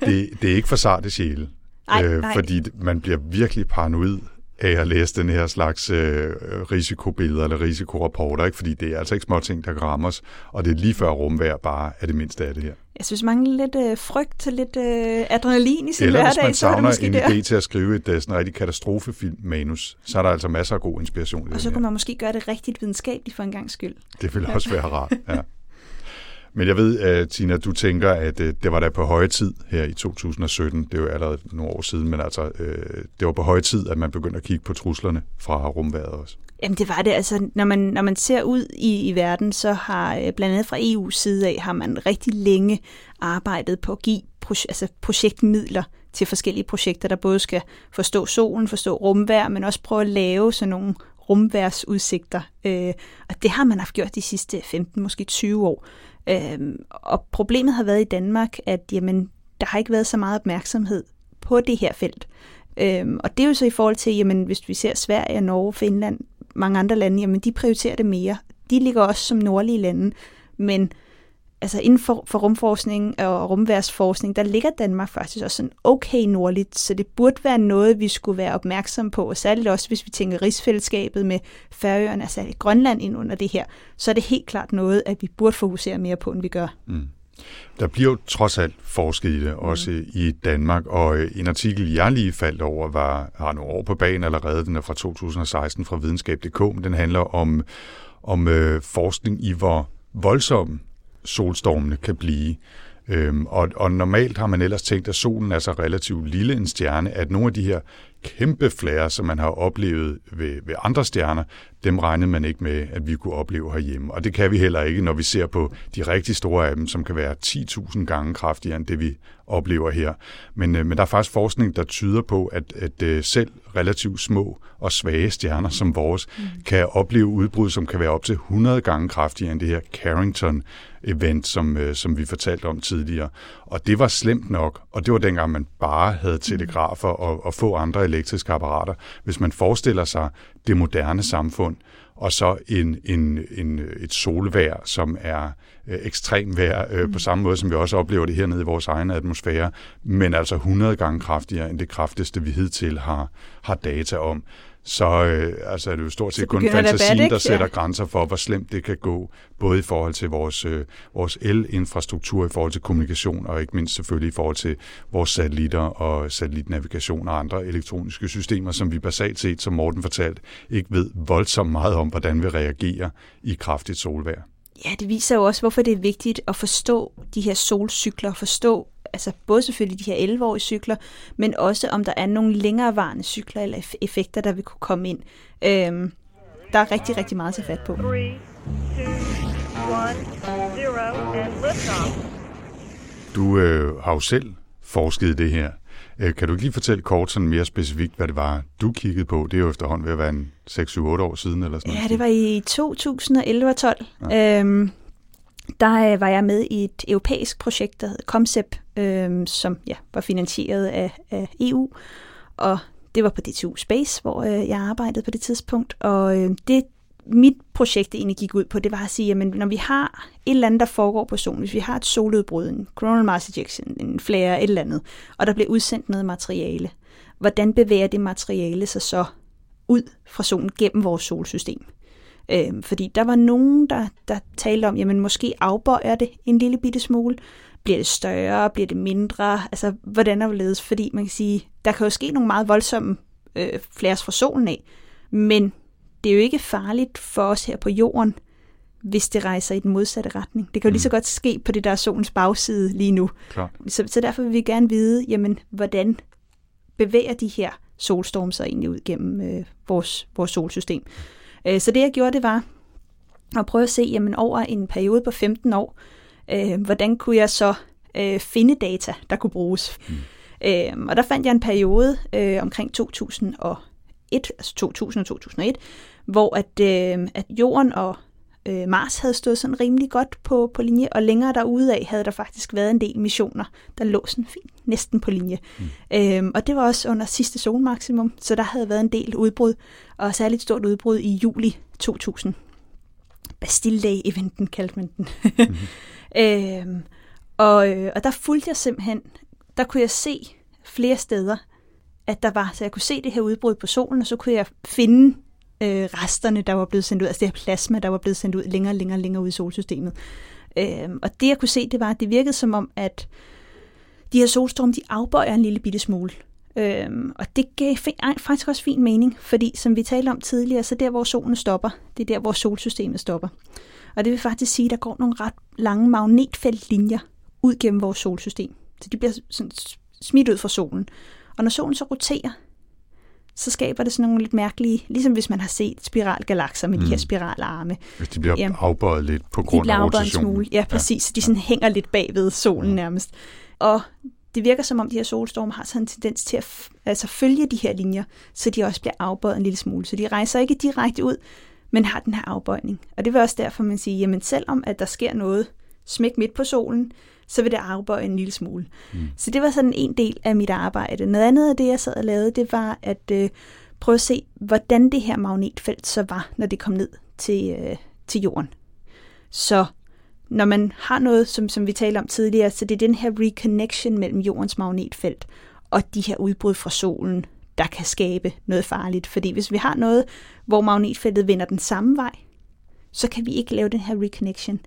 det, det er ikke for sarte sjæle, ej, øh, nej. fordi man bliver virkelig paranoid af at læse den her slags øh, risikobilleder eller risikorapporter, ikke? fordi det er altså ikke små ting, der kan ramme os, og det er lige før rumvær bare er det mindste af det her. Jeg synes, mange lidt øh, frygt til lidt øh, adrenalin i sin Eller hverdag. hvis man savner så en der. idé til at skrive et uh, sådan rigtig katastrofefilm-manus, så er der altså masser af god inspiration. I og så kan man måske gøre det rigtigt videnskabeligt for en gang skyld. Det vil også være rart, ja. Men jeg ved, uh, Tina, du tænker, at uh, det var da på høje tid her i 2017. Det er jo allerede nogle år siden, men altså, uh, det var på høje tid, at man begyndte at kigge på truslerne fra rumværet også. Jamen det var det. Altså, når, man, når man ser ud i, i verden, så har blandt andet fra EU's side af, har man rigtig længe arbejdet på at give proje- altså projektmidler til forskellige projekter, der både skal forstå solen, forstå rumvær, men også prøve at lave sådan nogle rumværsudsigter. Øh, og det har man haft gjort de sidste 15, måske 20 år. Øh, og problemet har været i Danmark, at jamen, der har ikke været så meget opmærksomhed på det her felt. Øhm, og det er jo så i forhold til, jamen, hvis vi ser Sverige, Norge, Finland, mange andre lande, jamen de prioriterer det mere. De ligger også som nordlige lande, men altså inden for, for rumforskning og rumværsforskning, der ligger Danmark faktisk også sådan okay nordligt, så det burde være noget, vi skulle være opmærksom på, og særligt også, hvis vi tænker rigsfællesskabet med Færøerne, altså Grønland ind under det her, så er det helt klart noget, at vi burde fokusere mere på, end vi gør. Mm. Der bliver jo trods alt forsket i det, også mm. i Danmark, og øh, en artikel, jeg lige faldt over, var, har nogle år på banen allerede, den er fra 2016 fra videnskab.dk, men den handler om, om øh, forskning i, hvor voldsomme solstormene kan blive. Øhm, og, og normalt har man ellers tænkt, at solen er så relativt lille en stjerne, at nogle af de her kæmpe flager, som man har oplevet ved, ved andre stjerner, dem regnede man ikke med, at vi kunne opleve herhjemme. Og det kan vi heller ikke, når vi ser på de rigtig store af dem, som kan være 10.000 gange kraftigere end det, vi oplever her. Men, øh, men der er faktisk forskning, der tyder på, at, at øh, selv relativt små og svage stjerner som vores, mm. kan opleve udbrud, som kan være op til 100 gange kraftigere end det her Carrington-event, som, øh, som vi fortalte om tidligere. Og det var slemt nok, og det var dengang, man bare havde telegrafer og, og få andre elektriske apparater. Hvis man forestiller sig det moderne samfund, og så en, en, en, et solvær, som er øh, ekstrem vejr, øh, mm. på samme måde som vi også oplever det hernede i vores egen atmosfære, men altså 100 gange kraftigere end det kraftigste, vi hidtil har, har data om så øh, altså er det jo stort set kun fantasien, bad, der sætter ja. grænser for, hvor slemt det kan gå, både i forhold til vores, øh, vores el-infrastruktur, i forhold til kommunikation, og ikke mindst selvfølgelig i forhold til vores satellitter og satellitnavigation og andre elektroniske systemer, som vi basalt set, som Morten fortalte, ikke ved voldsomt meget om, hvordan vi reagerer i kraftigt solvejr. Ja, det viser jo også, hvorfor det er vigtigt at forstå de her solcykler, forstå altså både selvfølgelig de her 11-årige cykler, men også om der er nogle længerevarende cykler eller effekter, der vil kunne komme ind. Øhm, der er rigtig, rigtig meget at tage fat på. 3, 2, 1, 0, and Du øh, har jo selv forsket i det her. Øh, kan du ikke lige fortælle kort sådan mere specifikt, hvad det var, du kiggede på? Det er jo efterhånden ved at være en 6-7-8 år siden eller sådan noget. Ja, det var i 2011 og 12. Ja. Øhm, der øh, var jeg med i et europæisk projekt, der hed COMCEP, øh, som ja, var finansieret af, af EU, og det var på DTU Space, hvor øh, jeg arbejdede på det tidspunkt, og øh, det mit projekt egentlig gik ud på, det var at sige, at når vi har et eller andet, der foregår på solen, hvis vi har et soludbrud, en coronal mass ejection, en flare, et eller andet, og der bliver udsendt noget materiale, hvordan bevæger det materiale sig så ud fra solen gennem vores solsystem? Øh, fordi der var nogen, der, der talte om, jamen måske afbøjer det en lille bitte smule. Bliver det større? Bliver det mindre? Altså, hvordan er det Fordi man kan sige, der kan jo ske nogle meget voldsomme øh, flares fra solen af, men det er jo ikke farligt for os her på jorden, hvis det rejser i den modsatte retning. Det kan jo lige så mm. godt ske på det der solens bagside lige nu. Klar. Så, så derfor vil vi gerne vide, jamen, hvordan bevæger de her solstorme sig egentlig ud gennem øh, vores, vores solsystem. Øh, så det jeg gjorde, det var at prøve at se, jamen over en periode på 15 år, øh, hvordan kunne jeg så øh, finde data, der kunne bruges. Mm. Øh, og der fandt jeg en periode øh, omkring 2001, altså 2000 og 2001, hvor at, øh, at jorden og øh, Mars havde stået sådan rimelig godt på, på linje, og længere derude af havde der faktisk været en del missioner, der lå sådan fint, næsten på linje. Mm. Øhm, og det var også under sidste solmaksimum, så der havde været en del udbrud, og særligt stort udbrud i juli 2000. Bastille Day-eventen kaldte man den. mm. øhm, og, øh, og der fulgte jeg simpelthen, der kunne jeg se flere steder, at der var, så jeg kunne se det her udbrud på solen, og så kunne jeg finde øh, resterne, der var blevet sendt ud, altså det her plasma, der var blevet sendt ud længere og længere, længere ud i solsystemet. Øh, og det jeg kunne se, det var, at det virkede som om, at de her solstorme, de afbøjer en lille bitte smule. Øhm, og det gav faktisk også fin mening, fordi som vi talte om tidligere, så der, hvor solen stopper, det er der, hvor solsystemet stopper. Og det vil faktisk sige, at der går nogle ret lange magnetfeltlinjer ud gennem vores solsystem. Så de bliver sådan smidt ud fra solen. Og når solen så roterer, så skaber det sådan nogle lidt mærkelige, ligesom hvis man har set spiralgalakser med mm. de her mm. spiralarme. Hvis de bliver Jamen, afbøjet lidt på grund af rotationen. Smule. Ja, præcis. Ja. De sådan ja. hænger lidt bagved solen ja. nærmest. Og det virker som om, de her solstorme har sådan en tendens til at altså følge de her linjer, så de også bliver afbøjet en lille smule. Så de rejser ikke direkte ud, men har den her afbøjning. Og det var også derfor, man siger, jamen selvom at der sker noget smæk midt på solen, så vil det afbøje en lille smule. Mm. Så det var sådan en del af mit arbejde. Noget andet af det, jeg sad og lavede, det var at øh, prøve at se, hvordan det her magnetfelt så var, når det kom ned til, øh, til jorden. Så når man har noget, som, som vi talte om tidligere, så det er den her reconnection mellem jordens magnetfelt og de her udbrud fra solen, der kan skabe noget farligt. Fordi hvis vi har noget, hvor magnetfeltet vender den samme vej, så kan vi ikke lave den her reconnection.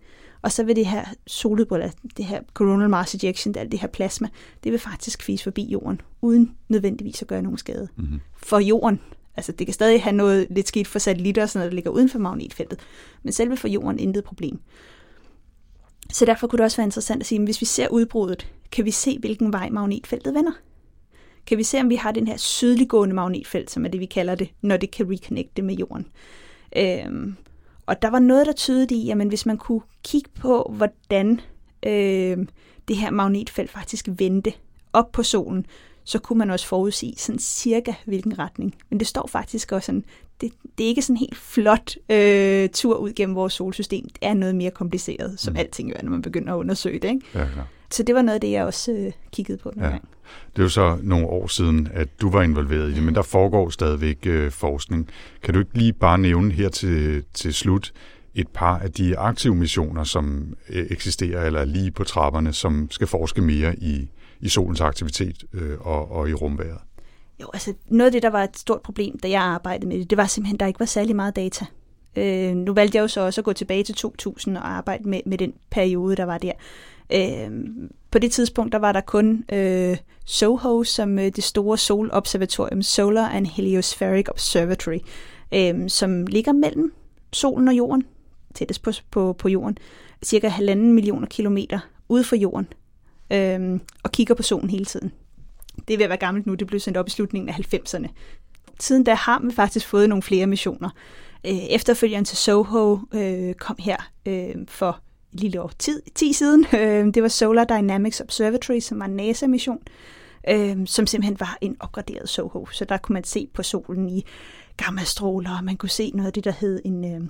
Og så vil det her soludbrud, det her coronal mass ejection, det, det her plasma, det vil faktisk fise forbi jorden, uden nødvendigvis at gøre nogen skade. Mm-hmm. For jorden, altså det kan stadig have noget lidt skidt for satellitter og sådan noget, der ligger uden for magnetfeltet, men selve for jorden intet problem. Så derfor kunne det også være interessant at sige, at hvis vi ser udbruddet, kan vi se, hvilken vej magnetfeltet vender. Kan vi se, om vi har den her sydliggående magnetfelt, som er det, vi kalder det, når det kan reconnecte med jorden. Øhm, og der var noget, der tydede i, at hvis man kunne kigge på, hvordan øh, det her magnetfelt faktisk vendte op på solen, så kunne man også forudsige sådan cirka hvilken retning. Men det står faktisk også sådan, det, det er ikke sådan en helt flot øh, tur ud gennem vores solsystem. Det er noget mere kompliceret, som mm. alting er, når man begynder at undersøge det. Ikke? Ja, klar. Så det var noget af det, jeg også øh, kiggede på den ja. gang. Det er jo så nogle år siden, at du var involveret i det, men der foregår stadigvæk øh, forskning. Kan du ikke lige bare nævne her til, til slut et par af de aktive missioner, som øh, eksisterer eller er lige på trapperne, som skal forske mere i, i solens aktivitet øh, og, og i rumværet? Jo, altså noget af det, der var et stort problem, da jeg arbejdede med det, det var simpelthen, at der ikke var særlig meget data. Øh, nu valgte jeg jo så også at gå tilbage til 2000 og arbejde med, med den periode, der var der. Øh, på det tidspunkt, der var der kun øh, SOHO, som øh, det store solobservatorium, Solar and Heliospheric Observatory, øh, som ligger mellem solen og jorden, tættest på, på, på jorden, cirka halvanden millioner kilometer ude for jorden, øh, og kigger på solen hele tiden. Det er ved at være gammelt nu, det blev sendt op i slutningen af 90'erne. Siden da har vi faktisk fået nogle flere missioner. Øh, efterfølgeren til SOHO øh, kom her øh, for lille år tid, 10 siden. Øh, det var Solar Dynamics Observatory, som var en NASA-mission, øh, som simpelthen var en opgraderet SOHO. Så der kunne man se på solen i gammastråler, og man kunne se noget af det, der hed en, øh,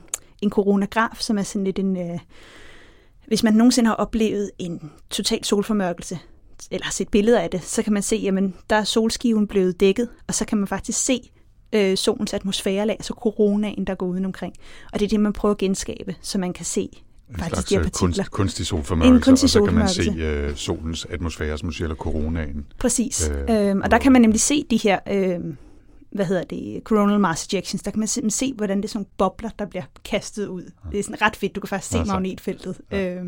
en coronagraf, som er sådan lidt en... Øh, hvis man nogensinde har oplevet en total solformørkelse, eller har set billeder af det, så kan man se, jamen der er solskiven blevet dækket, og så kan man faktisk se øh, solens atmosfærelag, altså coronaen, der går udenomkring. Og det er det, man prøver at genskabe, så man kan se en faktisk her øh. Kunst, kunstig solformørkelse, en kunstig og så kan man se øh, solens atmosfære, som siger, eller coronaen. Præcis, øh, øhm, og der kan man nemlig se de her, øh, hvad hedder det, coronal mass ejections, der kan man simpelthen se, hvordan det er sådan bobler, der bliver kastet ud. Ja. Det er sådan ret fedt, du kan faktisk se ja, magnetfeltet. Ja. Øh,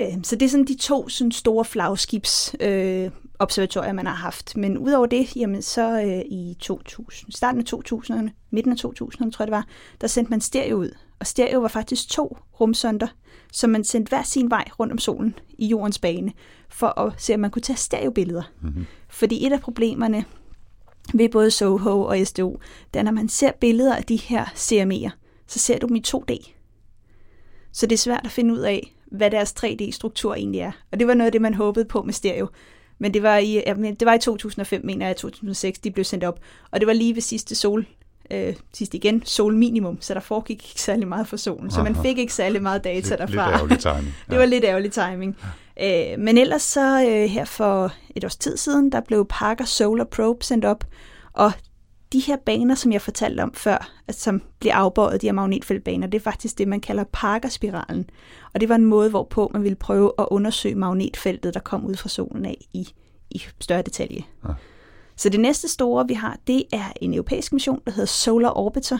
øh, så det er sådan de to sådan store flagskibs øh, observatorier, man har haft. Men udover det, jamen så øh, i 2000, starten af 2000'erne, midten af 2000'erne tror jeg det var, der sendte man stereo ud og stereo var faktisk to rumsonder, som man sendte hver sin vej rundt om solen i jordens bane, for at se, om man kunne tage stereobilleder. Mm-hmm. Fordi et af problemerne ved både SOHO og SDO, det er, når man ser billeder af de her CME'er, så ser du dem i 2D. Så det er svært at finde ud af, hvad deres 3D-struktur egentlig er. Og det var noget af det, man håbede på med stereo. Men det var i, det var i 2005, mener jeg, 2006, de blev sendt op. Og det var lige ved sidste sol øh, sidst igen, solminimum, så der foregik ikke særlig meget for solen, så man fik ikke særlig meget data lidt, derfra. Lidt ærgerlig timing. Ja. det var lidt ærgerlig timing. Ja. Øh, men ellers så øh, her for et års tid siden, der blev Parker Solar Probe sendt op, og de her baner, som jeg fortalte om før, altså, som bliver afbøjet, de her magnetfeltbaner, det er faktisk det, man kalder Parker-spiralen. Og det var en måde, hvorpå man ville prøve at undersøge magnetfeltet, der kom ud fra solen af i, i større detalje. Ja. Så det næste store, vi har, det er en europæisk mission, der hedder Solar Orbiter.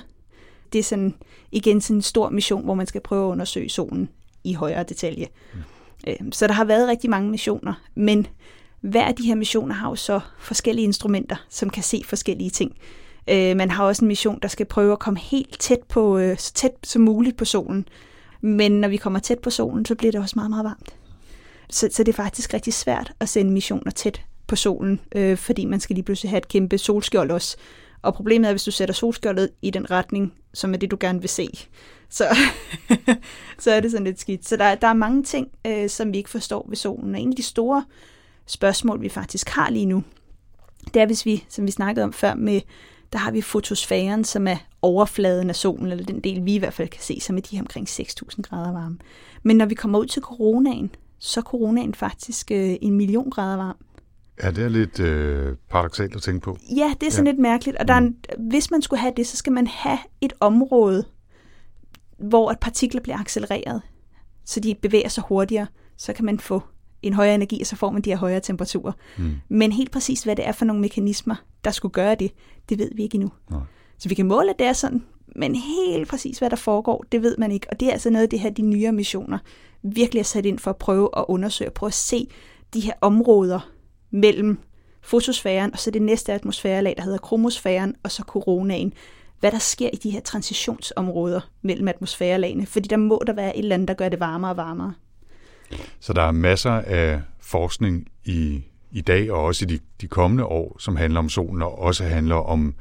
Det er sådan, igen sådan en stor mission, hvor man skal prøve at undersøge solen i højere detalje. Mm. Så der har været rigtig mange missioner, men hver af de her missioner har jo så forskellige instrumenter, som kan se forskellige ting. Øh, man har også en mission, der skal prøve at komme helt tæt på, øh, så tæt som muligt på solen. Men når vi kommer tæt på solen, så bliver det også meget, meget varmt. Så, så det er faktisk rigtig svært at sende missioner tæt på solen, øh, fordi man skal lige pludselig have et kæmpe solskjold også. Og problemet er, hvis du sætter solskjoldet i den retning, som er det, du gerne vil se, så, så er det sådan lidt skidt. Så der, der er mange ting, øh, som vi ikke forstår ved solen. Og en af de store spørgsmål, vi faktisk har lige nu, det er, hvis vi, som vi snakkede om før, med, der har vi fotosfæren, som er overfladen af solen, eller den del, vi i hvert fald kan se, som er de her omkring 6.000 grader varme. Men når vi kommer ud til coronaen, så er coronaen faktisk øh, en million grader varm. Ja, det er lidt øh, paradoxalt at tænke på. Ja, det er sådan ja. lidt mærkeligt. Og der er en, hvis man skulle have det, så skal man have et område, hvor at partikler bliver accelereret, så de bevæger sig hurtigere. Så kan man få en højere energi, og så får man de her højere temperaturer. Mm. Men helt præcis, hvad det er for nogle mekanismer, der skulle gøre det, det ved vi ikke endnu. Nej. Så vi kan måle, at det er sådan, men helt præcis, hvad der foregår, det ved man ikke. Og det er altså noget af det her, de nyere missioner virkelig er sat ind for at prøve at undersøge, prøve at se de her områder mellem fotosfæren, og så det næste atmosfærelag, der hedder kromosfæren, og så coronaen. Hvad der sker i de her transitionsområder mellem atmosfærelagene, fordi der må der være et eller andet, der gør det varmere og varmere. Så der er masser af forskning i, i dag, og også i de, de kommende år, som handler om solen, og også handler om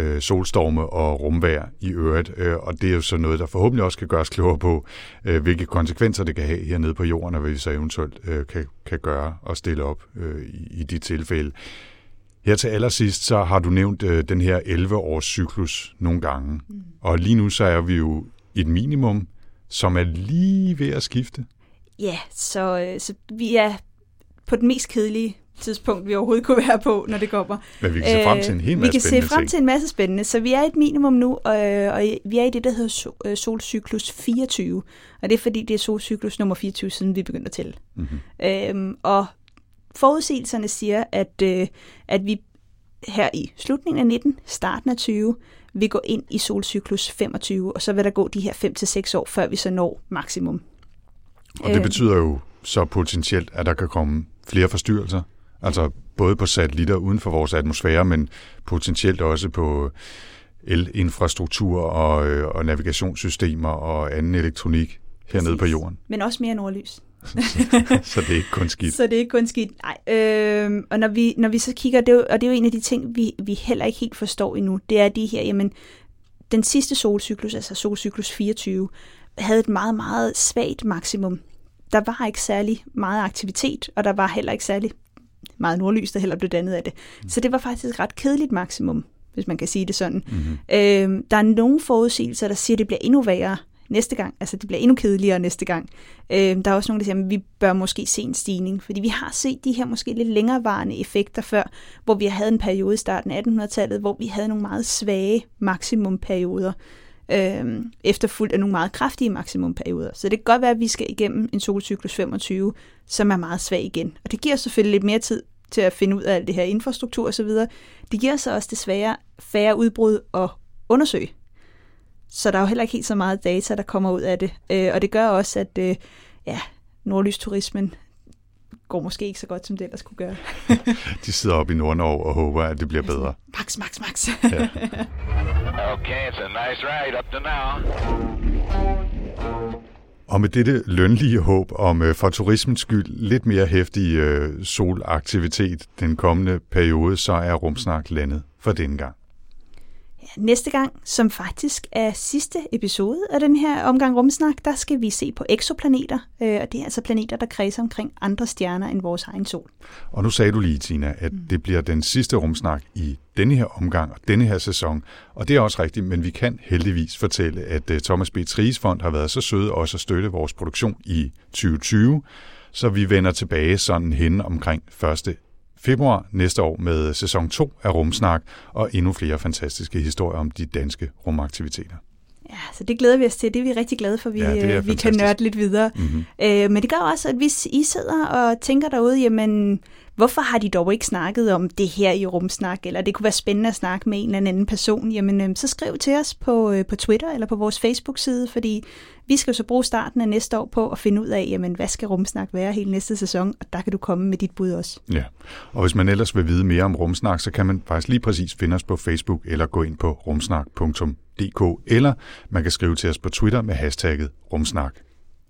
øh, solstorme og rumvær i øvrigt. Øh, og det er jo så noget, der forhåbentlig også kan gøres klogere på, øh, hvilke konsekvenser det kan have hernede på jorden, og hvad vi så eventuelt øh, kan, kan gøre og stille op øh, i, i de tilfælde. Her til allersidst, så har du nævnt øh, den her 11-års cyklus nogle gange. Mm. Og lige nu så er vi jo et minimum, som er lige ved at skifte. Ja, så, øh, så vi er på den mest kedelige tidspunkt, vi overhovedet kunne være på, når det kommer. Men vi kan se frem til en hel masse Vi kan se frem ting. til en masse spændende. Så vi er et minimum nu, og, og vi er i det, der hedder øh, solcyklus 24. Og det er fordi, det er solcyklus nummer 24, siden vi begyndte at tælle. Mm-hmm. Øhm, og forudsigelserne siger, at, øh, at vi her i slutningen af 19, starten af 20, vi går ind i solcyklus 25, og så vil der gå de her 5-6 år, før vi så når maksimum. Og det betyder jo så potentielt, at der kan komme flere forstyrrelser, altså både på satellitter uden for vores atmosfære, men potentielt også på elinfrastruktur og, øh, og navigationssystemer og anden elektronik hernede Præcis. på jorden. Men også mere nordlys. så det er ikke kun skidt. Så det er ikke kun skidt, nej. Øh, og når vi, når vi så kigger, det er jo, og det er jo en af de ting, vi, vi heller ikke helt forstår endnu, det er de her, jamen, den sidste solcyklus, altså solcyklus 24, havde et meget, meget svagt maksimum. Der var ikke særlig meget aktivitet, og der var heller ikke særlig meget nordlys, der heller blev dannet af det. Mm. Så det var faktisk et ret kedeligt maksimum, hvis man kan sige det sådan. Mm-hmm. Øh, der er nogle forudsigelser, der siger, at det bliver endnu værre næste gang. Altså, det bliver endnu kedeligere næste gang. Øh, der er også nogle, der siger, at vi bør måske se en stigning, fordi vi har set de her måske lidt længerevarende effekter før, hvor vi havde en periode i starten af 1800-tallet, hvor vi havde nogle meget svage maksimumperioder, øh, efterfulgt af nogle meget kraftige maksimumperioder. Så det kan godt være, at vi skal igennem en solcyklus 25, som er meget svag igen. Og det giver selvfølgelig lidt mere tid til at finde ud af alt det her infrastruktur osv. Det giver så også desværre færre udbrud at undersøge. Så der er jo heller ikke helt så meget data, der kommer ud af det. Øh, og det gør også, at øh, ja, nordlysturismen går måske ikke så godt, som det ellers kunne gøre. De sidder oppe i Nordnorge og håber, at det bliver bedre. Max, max, max. ja. Okay, it's a nice ride up to now. Og med dette lønlige håb om øh, for turismens skyld lidt mere hæftig øh, solaktivitet den kommende periode, så er Rumsnak landet for denne gang næste gang, som faktisk er sidste episode af den her omgang rumsnak, der skal vi se på eksoplaneter, øh, og det er altså planeter, der kredser omkring andre stjerner end vores egen sol. Og nu sagde du lige, Tina, at mm. det bliver den sidste rumsnak i denne her omgang og denne her sæson, og det er også rigtigt, men vi kan heldigvis fortælle, at uh, Thomas B. Tries Fond har været så søde også at støtte vores produktion i 2020, så vi vender tilbage sådan hen omkring 1 februar næste år med sæson 2 af Rumsnak og endnu flere fantastiske historier om de danske rumaktiviteter. Ja, så det glæder vi os til. Det er vi rigtig glade for, at vi, ja, øh, vi kan nørde lidt videre. Mm-hmm. Øh, men det gør også, at hvis I sidder og tænker derude, jamen, hvorfor har de dog ikke snakket om det her i Rumsnak, eller det kunne være spændende at snakke med en eller anden person, jamen, øh, så skriv til os på, øh, på Twitter eller på vores Facebook-side, fordi vi skal jo så bruge starten af næste år på at finde ud af, jamen, hvad skal Rumsnak være hele næste sæson, og der kan du komme med dit bud også. Ja, og hvis man ellers vil vide mere om Rumsnak, så kan man faktisk lige præcis finde os på Facebook eller gå ind på rumsnak.dk, eller man kan skrive til os på Twitter med hashtagget rumsnak.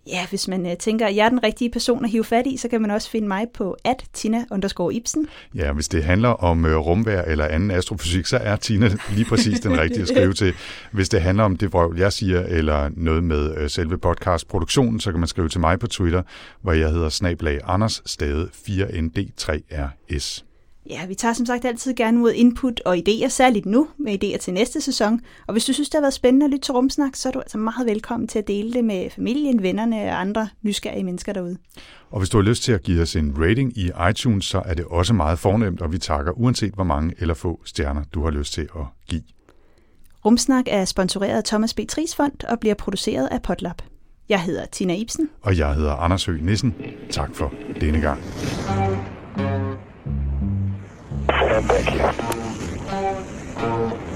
Ja, hvis man uh, tænker, at jeg er den rigtige person at hive fat i, så kan man også finde mig på at Tina underscore Ibsen. Ja, hvis det handler om uh, rumvær eller anden astrofysik, så er Tina lige præcis den rigtige at skrive til. Hvis det handler om det vrøvl, jeg siger, eller noget med uh, selve podcastproduktionen, så kan man skrive til mig på Twitter, hvor jeg hedder snablag Anders, stadig 4ND3RS. Ja, vi tager som sagt altid gerne mod input og idéer, særligt nu med idéer til næste sæson. Og hvis du synes, det har været spændende at lytte til Rumsnak, så er du altså meget velkommen til at dele det med familien, vennerne og andre nysgerrige mennesker derude. Og hvis du har lyst til at give os en rating i iTunes, så er det også meget fornemt, og vi takker uanset hvor mange eller få stjerner, du har lyst til at give. Rumsnak er sponsoreret af Thomas B. Tris Fond og bliver produceret af Potlab. Jeg hedder Tina Ibsen. Og jeg hedder Anders Høgh Nissen. Tak for denne gang. And Thank you.